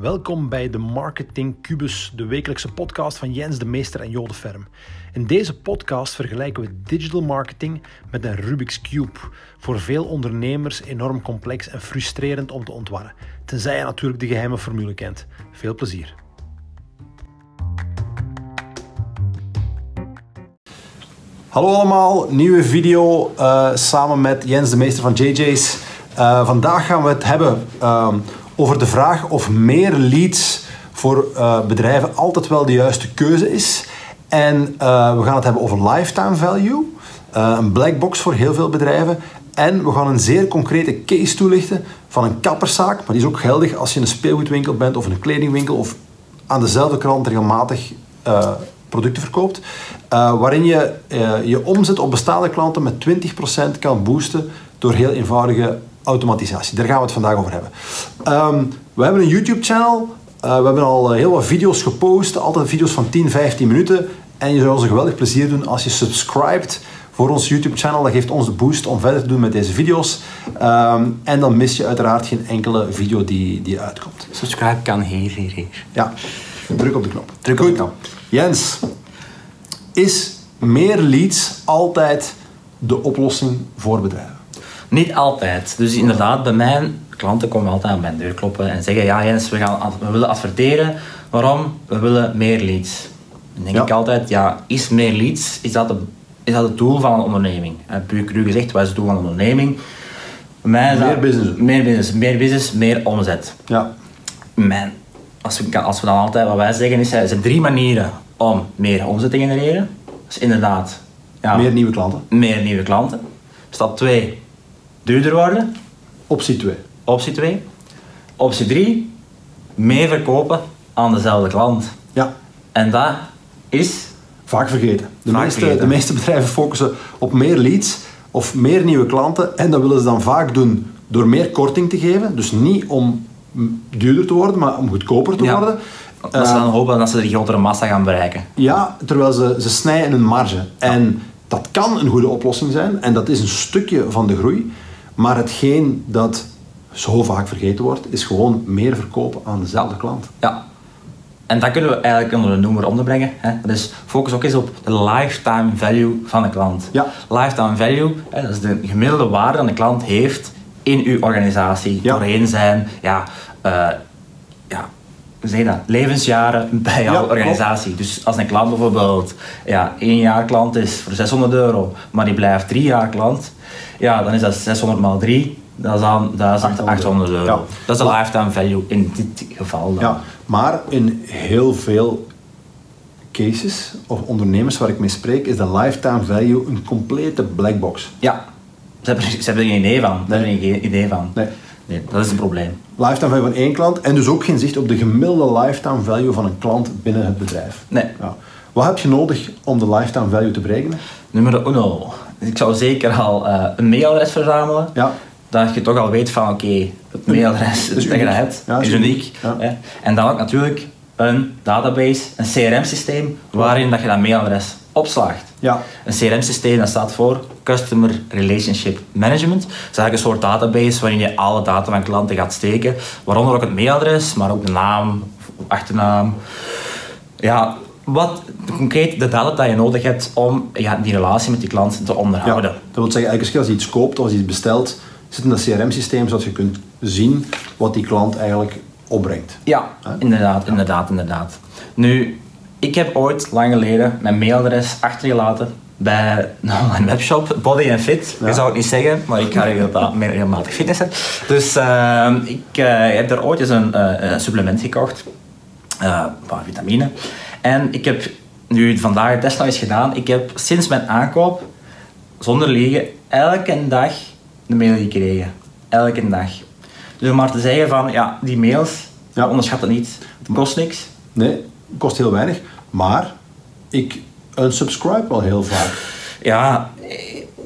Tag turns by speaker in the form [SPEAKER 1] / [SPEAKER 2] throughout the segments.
[SPEAKER 1] Welkom bij de Marketing Cubus, de wekelijkse podcast van Jens de Meester en Jode Ferm. In deze podcast vergelijken we digital marketing met een Rubik's Cube. Voor veel ondernemers enorm complex en frustrerend om te ontwarren. Tenzij je natuurlijk de geheime formule kent. Veel plezier. Hallo allemaal, nieuwe video uh, samen met Jens de Meester van JJ's. Uh, vandaag gaan we het hebben uh, over de vraag of meer leads voor uh, bedrijven altijd wel de juiste keuze is. En we gaan het hebben over lifetime value, een black box voor heel veel bedrijven. En we gaan een zeer concrete case toelichten van een kapperszaak, maar die is ook geldig als je een speelgoedwinkel bent of een kledingwinkel of aan dezelfde krant regelmatig producten verkoopt, waarin je je omzet op bestaande klanten met 20% kan boosten door heel eenvoudige automatisatie. Daar gaan we het vandaag over hebben. Um, we hebben een YouTube-channel. Uh, we hebben al heel wat video's gepost, altijd video's van 10, 15 minuten. En je zou ons een geweldig plezier doen als je subscribt voor ons YouTube-channel. Dat geeft ons de boost om verder te doen met deze video's. Um, en dan mis je uiteraard geen enkele video die, die uitkomt.
[SPEAKER 2] Subscribe kan hier, hier, hier.
[SPEAKER 1] Ja, druk op de knop.
[SPEAKER 2] Druk
[SPEAKER 1] Goed.
[SPEAKER 2] op de knop.
[SPEAKER 1] Jens, is meer leads altijd de oplossing voor bedrijven?
[SPEAKER 2] Niet altijd. Dus inderdaad, bij mijn klanten komen altijd aan mijn deur kloppen en zeggen: Ja, Jens, we, gaan, we willen adverteren. Waarom? We willen meer leads. Dan denk
[SPEAKER 1] Ja.
[SPEAKER 2] ik altijd: Ja, is meer leads, is dat, de, is dat het doel van een onderneming? En puur cru gezegd, wat is het doel van een onderneming?
[SPEAKER 1] Meer
[SPEAKER 2] dat-
[SPEAKER 1] business.
[SPEAKER 2] Meer business, meer business, meer omzet.
[SPEAKER 1] Ja.
[SPEAKER 2] Mijn, als, we, als we dan altijd wat wij zeggen is, er zijn drie manieren om meer omzet te genereren. Dat is inderdaad ja,
[SPEAKER 1] Meer nieuwe klanten.
[SPEAKER 2] meer nieuwe klanten. Stap 2, duurder worden.
[SPEAKER 1] Optie 2.
[SPEAKER 2] Optie 2. Optie 3, meer verkopen aan dezelfde klant.
[SPEAKER 1] Ja,
[SPEAKER 2] En dat is
[SPEAKER 1] vaak vergeten. De,
[SPEAKER 2] Vaak
[SPEAKER 1] meeste,
[SPEAKER 2] vergeten.
[SPEAKER 1] de meeste bedrijven focussen op meer leads of meer nieuwe klanten. En dat willen ze dan vaak doen door meer korting te geven. Dus niet om duurder te worden, maar om goedkoper te
[SPEAKER 2] Ja.
[SPEAKER 1] worden.
[SPEAKER 2] dat ze
[SPEAKER 1] Eh,
[SPEAKER 2] dan hopen dat ze die grotere massa gaan bereiken.
[SPEAKER 1] Ja, terwijl ze, ze snijden in hun marge. En dat kan een goede oplossing zijn en dat is een stukje van de groei. Maar hetgeen dat zo vaak vergeten wordt, is gewoon meer verkopen aan dezelfde klant.
[SPEAKER 2] Ja. En dat kunnen we eigenlijk onder een noemer onderbrengen. Hè. Dus focus ook eens op de lifetime value van de klant.
[SPEAKER 1] Ja.
[SPEAKER 2] Lifetime value, hè, dat is de gemiddelde waarde die de klant heeft in uw organisatie.
[SPEAKER 1] Ja.
[SPEAKER 2] Doorheen zijn, ja, eh, ja, zeg je dat? levensjaren bij jouw
[SPEAKER 1] Ja, klopt.
[SPEAKER 2] organisatie. Dus als een klant bijvoorbeeld ja, één jaar klant is voor 600 euro, maar die blijft drie jaar klant, ja, dan is dat 600 maal 3, dat is dan 1800 euro.
[SPEAKER 1] Ja.
[SPEAKER 2] Dat is de lifetime value in dit geval. Dan.
[SPEAKER 1] Ja, maar in heel veel cases of ondernemers waar ik mee spreek, is de lifetime value een complete black box.
[SPEAKER 2] Ja, ze hebben, ze hebben er geen idee van. Ze hebben er geen idee van.
[SPEAKER 1] Nee.
[SPEAKER 2] Nee, dat is een probleem.
[SPEAKER 1] Lifetime value van één klant en dus ook geen zicht op de gemiddelde lifetime value van een klant binnen het bedrijf.
[SPEAKER 2] Nee.
[SPEAKER 1] Ja. Wat heb je nodig om de lifetime value te berekenen?
[SPEAKER 2] Nummer uno. Dus ik zou zeker al eh, een mailadres verzamelen.
[SPEAKER 1] Ja.
[SPEAKER 2] Dat je toch al weet van oké, het mailadres
[SPEAKER 1] is
[SPEAKER 2] dat je dat hebt,
[SPEAKER 1] Ja, is uniek.
[SPEAKER 2] uniek.
[SPEAKER 1] Ja.
[SPEAKER 2] hè. En dan ook natuurlijk een database, een CRM-systeem, waarin dat je dat mailadres opslaagt.
[SPEAKER 1] Ja.
[SPEAKER 2] Een CRM-systeem dat staat voor Customer Relationship Management. Dat is eigenlijk een soort database waarin je alle data van klanten gaat steken. Waaronder ook het mailadres, maar ook de naam, achternaam. Ja, wat concreet de data dat je nodig hebt om ja, die relatie met die klant te
[SPEAKER 1] Ja,
[SPEAKER 2] onderhouden.
[SPEAKER 1] dat wil zeggen, eigenlijk als je iets koopt of als je iets bestelt, zit in dat CRM-systeem zodat je kunt zien wat die klant eigenlijk opbrengt.
[SPEAKER 2] Ja, inderdaad, inderdaad, inderdaad. Nu, ik heb ooit, lang geleden, mijn mailadres achtergelaten bij een online webshop, Body and Fit.
[SPEAKER 1] Ja.
[SPEAKER 2] Je zou het niet zeggen, maar ik ga regelmatig, fitnessen. Dus eh, ik eh, heb daar ooit eens een, eh, een supplement gekocht, eh, een paar vitamine. En ik heb nu vandaag de test nog eens gedaan. Ik heb sinds mijn aankoop, zonder liegen, elke dag een mail gekregen. Elke dag. Dus om maar te zeggen van, ja, die mails,
[SPEAKER 1] Ja.
[SPEAKER 2] onderschat het niet. Het kost niks.
[SPEAKER 1] Nee, kost heel weinig, maar ik unsubscribe wel heel vaak.
[SPEAKER 2] Ja,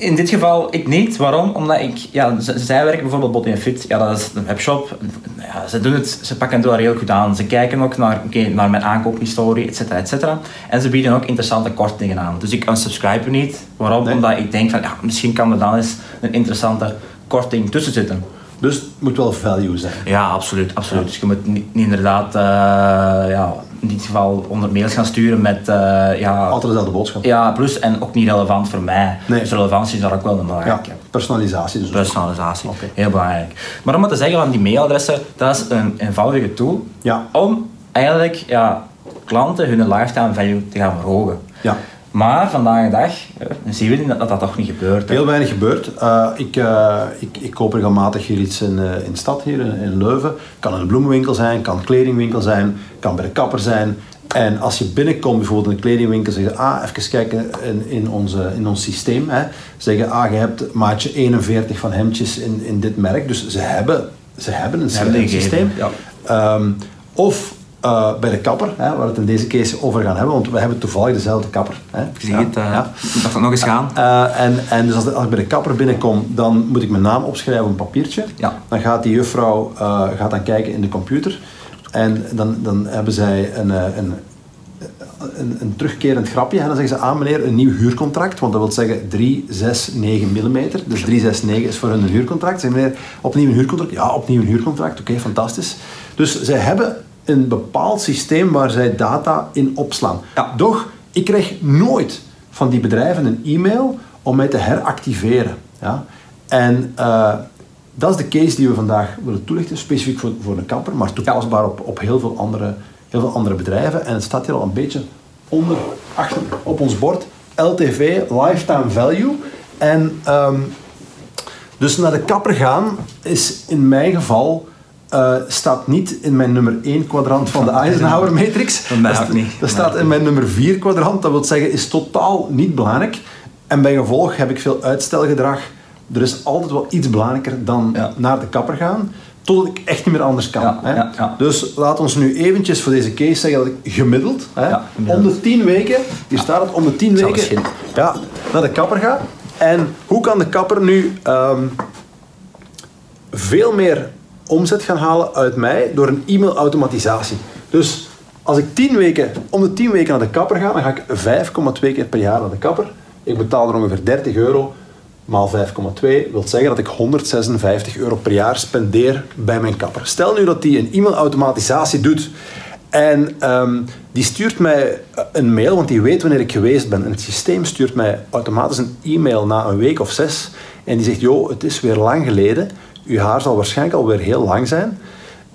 [SPEAKER 2] in dit geval ik niet. Waarom? Omdat ik, ja, zij werken bijvoorbeeld Body Fit, ja, dat is een webshop. Ja, ze doen het, ze pakken het wel heel goed aan. Ze kijken ook naar, oké, naar mijn aankoophistorie, et cetera, et cetera. En ze bieden ook interessante kortingen aan. Dus ik unsubscribe niet. Waarom?
[SPEAKER 1] Nee.
[SPEAKER 2] Omdat ik denk van, ja, misschien kan er dan eens een interessante korting tussen zitten.
[SPEAKER 1] Dus het moet wel value zijn.
[SPEAKER 2] Ja, absoluut. absoluut. Dus je moet niet, niet inderdaad uh, ja, in dit geval 100 mails gaan sturen met... Uh, ja,
[SPEAKER 1] Altijd dezelfde boodschap.
[SPEAKER 2] Ja, plus en ook niet relevant voor mij.
[SPEAKER 1] Nee.
[SPEAKER 2] Dus relevantie is daar ook wel een belangrijke.
[SPEAKER 1] Ja, personalisatie dus.
[SPEAKER 2] Personalisatie, heel belangrijk. Maar om het te zeggen van die mailadressen, dat is een eenvoudige tool
[SPEAKER 1] Ja.
[SPEAKER 2] om eigenlijk ja, klanten hun lifetime value te gaan verhogen.
[SPEAKER 1] Ja.
[SPEAKER 2] Maar vandaag de dag eh, zien we dat dat, dat toch niet gebeurt. hè.
[SPEAKER 1] Heel weinig gebeurt. Eh, ik, eh, ik, ik koop regelmatig hier iets in, in de stad, hier in, in Leuven. Kan een bloemenwinkel zijn, kan een kledingwinkel zijn, kan bij de kapper zijn. En als je binnenkomt, bijvoorbeeld in een kledingwinkel, zeggen ah, even kijken in, in, onze, in ons systeem. Hè. Zeggen, ah, je hebt maatje 41 van hemdjes in, in dit merk. Dus ze hebben, ze hebben een,
[SPEAKER 2] hebben
[SPEAKER 1] een
[SPEAKER 2] die
[SPEAKER 1] systeem.
[SPEAKER 2] gegeven,
[SPEAKER 1] Ehm, of eh, bij de kapper, hè, waar we het in deze case over gaan hebben, want we hebben toevallig dezelfde kapper. Hè.
[SPEAKER 2] Ik zie het, uh,
[SPEAKER 1] Ja.
[SPEAKER 2] dat we nog eens gaan.
[SPEAKER 1] Uh, en, en dus als, de, als ik bij de kapper binnenkom, dan moet ik mijn naam opschrijven op een papiertje.
[SPEAKER 2] Ja.
[SPEAKER 1] Dan gaat die juffrouw gaat dan kijken in de computer. En dan, dan hebben zij een, een, een, een terugkerend grapje. En dan zeggen ze, ah meneer, een nieuw huurcontract. Want dat wil zeggen 369 mm. Dus 369 is voor hun een huurcontract. Zeggen meneer, opnieuw een huurcontract? Ja, opnieuw een huurcontract. Oké, okay, fantastisch. Dus zij hebben een bepaald systeem waar zij data in opslaan.
[SPEAKER 2] Ja.
[SPEAKER 1] Doch, ik krijg nooit van die bedrijven een e-mail om mij te heractiveren. Ja? En uh, dat is de case die we vandaag willen toelichten, specifiek voor, voor een kapper, maar toepasbaar op, op heel, veel andere, heel veel andere bedrijven. En het staat hier al een beetje onder, achter op ons bord, LTV, Lifetime Value. En um, dus naar de kapper gaan is in mijn geval uh, staat niet in mijn nummer 1 kwadrant van de Eisenhower matrix.
[SPEAKER 2] Dat, dat,
[SPEAKER 1] niet. dat staat in mijn nummer 4 kwadrant. Dat wil zeggen, is totaal niet belangrijk. En bij gevolg heb ik veel uitstelgedrag. Er is altijd wel iets belangrijker dan
[SPEAKER 2] ja.
[SPEAKER 1] naar de kapper gaan. Totdat ik echt niet meer anders kan.
[SPEAKER 2] Ja,
[SPEAKER 1] hè?
[SPEAKER 2] ja.
[SPEAKER 1] Dus laat ons nu eventjes voor deze case zeggen dat ik gemiddeld, hè, om de 10 weken, hier staat het, om de 10 weken ja, naar de kapper ga. En hoe kan de kapper nu um, veel meer omzet gaan halen uit mij door een e-mail-automatisatie. Dus als ik 10 weken, om de 10 weken naar de kapper ga, dan ga ik 5,2 keer per jaar naar de kapper. Ik betaal er ongeveer 30 euro, maal 5,2 wil zeggen dat ik 156 euro per jaar spendeer bij mijn kapper. Stel nu dat die een e-mail-automatisatie doet en um, die stuurt mij een mail, want die weet wanneer ik geweest ben. En het systeem stuurt mij automatisch een e-mail na een week of zes en die zegt, joh, het is weer lang geleden, uw haar zal waarschijnlijk alweer heel lang zijn.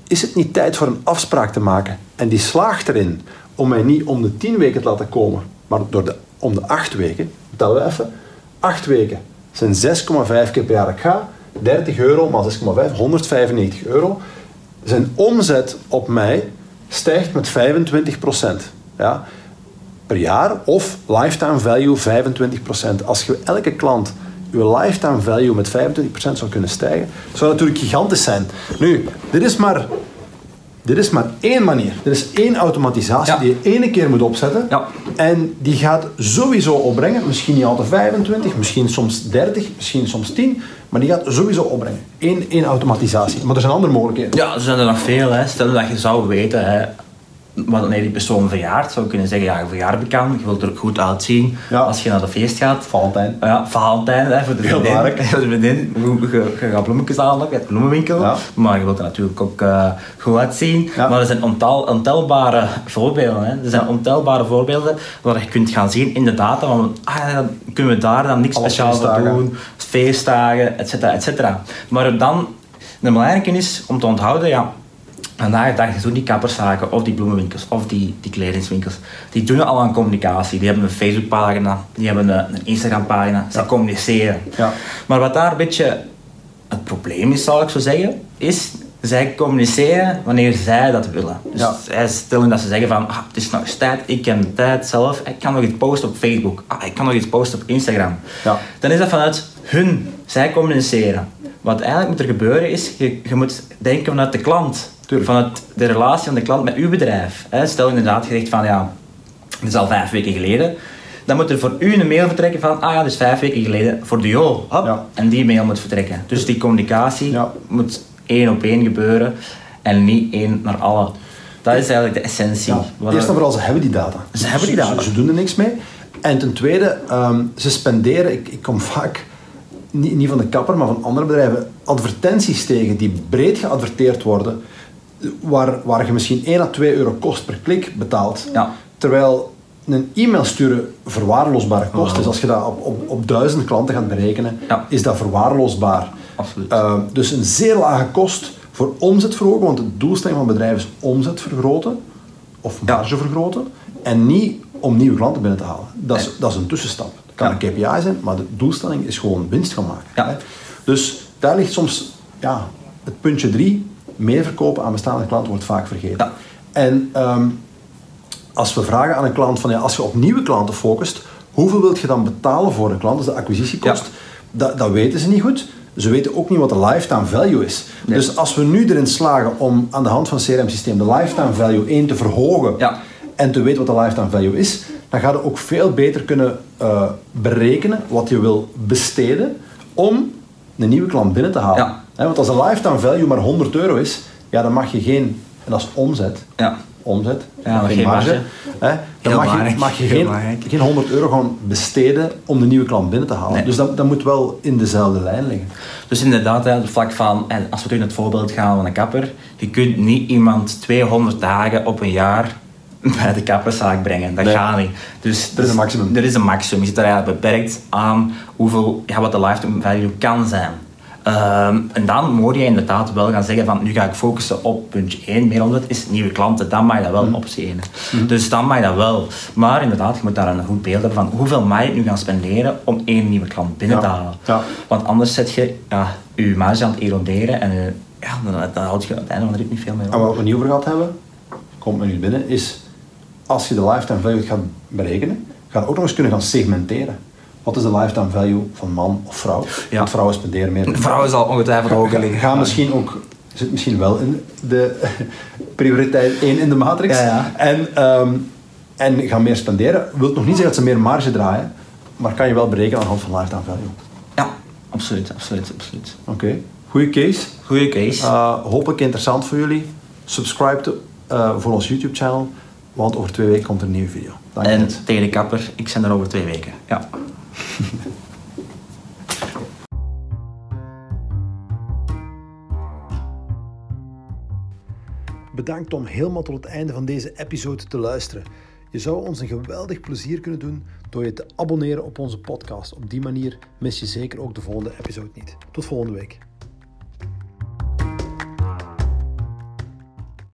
[SPEAKER 1] Is het niet tijd voor een afspraak te maken? En die slaagt erin om mij niet om de 10 weken te laten komen, maar door de, om de 8 weken. Tellen we even. 8 weken zijn 6,5 keer per jaar ik ga. 30 euro maal 6,5, 195 euro. Zijn omzet op mij stijgt met 25% Ja, per jaar of lifetime value 25% Als je elke klant uw lifetime value met 25% zou kunnen stijgen, zou natuurlijk gigantisch zijn. Nu, dit is maar, dit is maar één manier. Er is één automatisatie
[SPEAKER 2] Ja.
[SPEAKER 1] die je ene keer moet opzetten.
[SPEAKER 2] Ja.
[SPEAKER 1] En die gaat sowieso opbrengen, misschien niet altijd 25, misschien soms 30, misschien soms 10, maar die gaat sowieso opbrengen. Eén, één automatisatie. Maar er zijn andere mogelijkheden.
[SPEAKER 2] Ja, er zijn er nog veel. Hè. Stel dat je zou weten hè, wanneer die persoon verjaart, zou je kunnen zeggen, ja, je verjaart bekend, je wilt er ook goed uitzien
[SPEAKER 1] Ja.
[SPEAKER 2] als je naar de feest gaat.
[SPEAKER 1] Valentijn.
[SPEAKER 2] Ja, Valentijn, hè, voor de
[SPEAKER 1] Heel
[SPEAKER 2] vriendin. Voor de vriendin. Je, je, je gaat bloemetjes halen bij het bloemenwinkel,
[SPEAKER 1] Ja.
[SPEAKER 2] maar je wilt er natuurlijk ook eh, goed uitzien.
[SPEAKER 1] Ja.
[SPEAKER 2] Maar er zijn ontel, ontelbare voorbeelden. Hè. Er zijn ontelbare voorbeelden waar je kunt gaan zien in de data, van, ah, dan kunnen we daar dan niks speciaals
[SPEAKER 1] feestdagen.
[SPEAKER 2] doen, feestdagen, et cetera, et cetera. Maar dan, de belangrijke is om te onthouden, ja, Vandaag de dag doen die kapperszaken of die bloemenwinkels of die, die kledingswinkels, die doen al aan communicatie. Die hebben een Facebookpagina, die hebben een, een Instagrampagina, ze
[SPEAKER 1] Ja.
[SPEAKER 2] communiceren.
[SPEAKER 1] Ja.
[SPEAKER 2] Maar wat daar een beetje het probleem is, zal ik zo zeggen, is zij communiceren wanneer zij dat willen. Dus
[SPEAKER 1] Ja.
[SPEAKER 2] zij stellen dat ze zeggen van, ah, het is nog eens tijd, ik heb de tijd zelf, ik kan nog iets posten op Facebook, ah, ik kan nog iets posten op Instagram.
[SPEAKER 1] Ja.
[SPEAKER 2] Dan is dat vanuit hun, zij communiceren. Wat eigenlijk moet er gebeuren is, je, je moet denken vanuit de klant.
[SPEAKER 1] Tuurlijk.
[SPEAKER 2] Vanuit de relatie van de klant met uw bedrijf. Hè. Stel inderdaad, je zegt van ja, het is al vijf weken geleden. Dan moet er voor u een mail vertrekken van, ah ja, dat is vijf weken geleden voor de Jo. Hop.
[SPEAKER 1] Ja.
[SPEAKER 2] En die mail moet vertrekken. Dus die communicatie
[SPEAKER 1] Ja.
[SPEAKER 2] moet één op één gebeuren en niet één naar alle. Dat is eigenlijk de essentie.
[SPEAKER 1] Ja. Eerst en vooral, ze hebben die data.
[SPEAKER 2] Ze hebben die data.
[SPEAKER 1] Ze, ze doen er niks mee. En ten tweede, ehm, ze spenderen, ik, ik kom vaak niet, niet van de kapper, maar van andere bedrijven, advertenties tegen die breed geadverteerd worden, waar, waar je misschien 1 à 2 euro kost per klik betaalt.
[SPEAKER 2] Ja.
[SPEAKER 1] Terwijl een e-mail sturen verwaarloosbare kost is. Als je dat op, op, op duizend klanten gaat berekenen,
[SPEAKER 2] Ja.
[SPEAKER 1] is dat verwaarloosbaar.
[SPEAKER 2] Absoluut.
[SPEAKER 1] Uh, dus een zeer lage kost voor omzet verhogen, want de doelstelling van bedrijf is omzet vergroten of marge vergroten en niet om nieuwe klanten binnen te halen. Dat is,
[SPEAKER 2] Nee.
[SPEAKER 1] dat is een tussenstap. Het kan
[SPEAKER 2] Ja.
[SPEAKER 1] een KPI zijn, maar de doelstelling is gewoon winst gaan maken. Dus daar ligt soms ja, het puntje drie. Meer verkopen aan bestaande klanten wordt vaak vergeten.
[SPEAKER 2] Ja.
[SPEAKER 1] En ehm, als we vragen aan een klant van ja, als je op nieuwe klanten focust, hoeveel wilt je dan betalen voor een klant? Is de acquisitiekost.
[SPEAKER 2] Ja.
[SPEAKER 1] Dat, dat weten ze niet goed. Ze weten ook niet wat de lifetime value is.
[SPEAKER 2] Nee.
[SPEAKER 1] Dus als we nu erin slagen om aan de hand van het CRM-systeem de lifetime value 1 te verhogen
[SPEAKER 2] Ja.
[SPEAKER 1] en te weten wat de lifetime value is, dan ga je ook veel beter kunnen eh, berekenen wat je wil besteden om een nieuwe klant binnen te halen.
[SPEAKER 2] Ja.
[SPEAKER 1] Want als de lifetime value maar 100 euro is, ja, dan mag je geen, en dat is omzet,
[SPEAKER 2] Ja.
[SPEAKER 1] omzet,
[SPEAKER 2] Ja,
[SPEAKER 1] geen
[SPEAKER 2] geen
[SPEAKER 1] marge, dan mag je, mag je geen, geen 100 euro gaan besteden om de nieuwe klant binnen te halen.
[SPEAKER 2] Nee.
[SPEAKER 1] Dus dat, dat moet wel in dezelfde lijn liggen.
[SPEAKER 2] Dus inderdaad, het vlak van, en als we terug naar het voorbeeld gaan van een kapper, je kunt niet iemand 200 dagen op een jaar bij de kapperszaak brengen. Dat
[SPEAKER 1] Nee.
[SPEAKER 2] gaat niet. Dus
[SPEAKER 1] Er is een maximum.
[SPEAKER 2] Er is een maximum. Je zit er eigenlijk beperkt aan hoeveel, ja, wat de lifetime value kan zijn. Ehm, en dan moet je inderdaad wel gaan zeggen van nu ga ik focussen op puntje 1, meer omzet is nieuwe klanten, dan mag je dat wel
[SPEAKER 1] Mhm.
[SPEAKER 2] optie 1. Dus dan mag je dat wel. Maar inderdaad, je moet daar een goed beeld hebben van hoeveel mag je nu gaan spenderen om één nieuwe klant binnen
[SPEAKER 1] Ja.
[SPEAKER 2] te halen.
[SPEAKER 1] Ja.
[SPEAKER 2] Want anders zet je ja, je marge aan het eroderen en eh, ja, dan, dan houd je aan het einde van de rit niet veel meer
[SPEAKER 1] En
[SPEAKER 2] over.
[SPEAKER 1] wat we niet over gehad hebben, komt me nu binnen, is als je de lifetime value gaat berekenen, ga je ook nog eens kunnen gaan segmenteren. Wat is de lifetime value van man of vrouw?
[SPEAKER 2] Ja.
[SPEAKER 1] Want vrouwen spenderen meer.
[SPEAKER 2] De vrouw zal ongetwijfeld hoger liggen.
[SPEAKER 1] Ga misschien ook, zit misschien wel in de prioriteit 1 in de matrix.
[SPEAKER 2] Ja, ja.
[SPEAKER 1] En, ehm, en gaan meer spenderen. Wil nog niet zeggen dat ze meer marge draaien, maar kan je wel berekenen aan de hand van lifetime value.
[SPEAKER 2] Ja, absoluut, absoluut, absoluut.
[SPEAKER 1] Oké, goede case.
[SPEAKER 2] Goeie case.
[SPEAKER 1] Uh, hopelijk interessant voor jullie. Subscribe te, uh, voor ons YouTube channel, want over twee weken komt er een nieuwe video. Dank
[SPEAKER 2] en tegen de kapper, ik zijn er over twee weken. Ja.
[SPEAKER 1] Bedankt om helemaal tot het einde van deze episode te luisteren. Je zou ons een geweldig plezier kunnen doen door je te abonneren op onze podcast. Op die manier mis je zeker ook de volgende episode niet. Tot volgende week.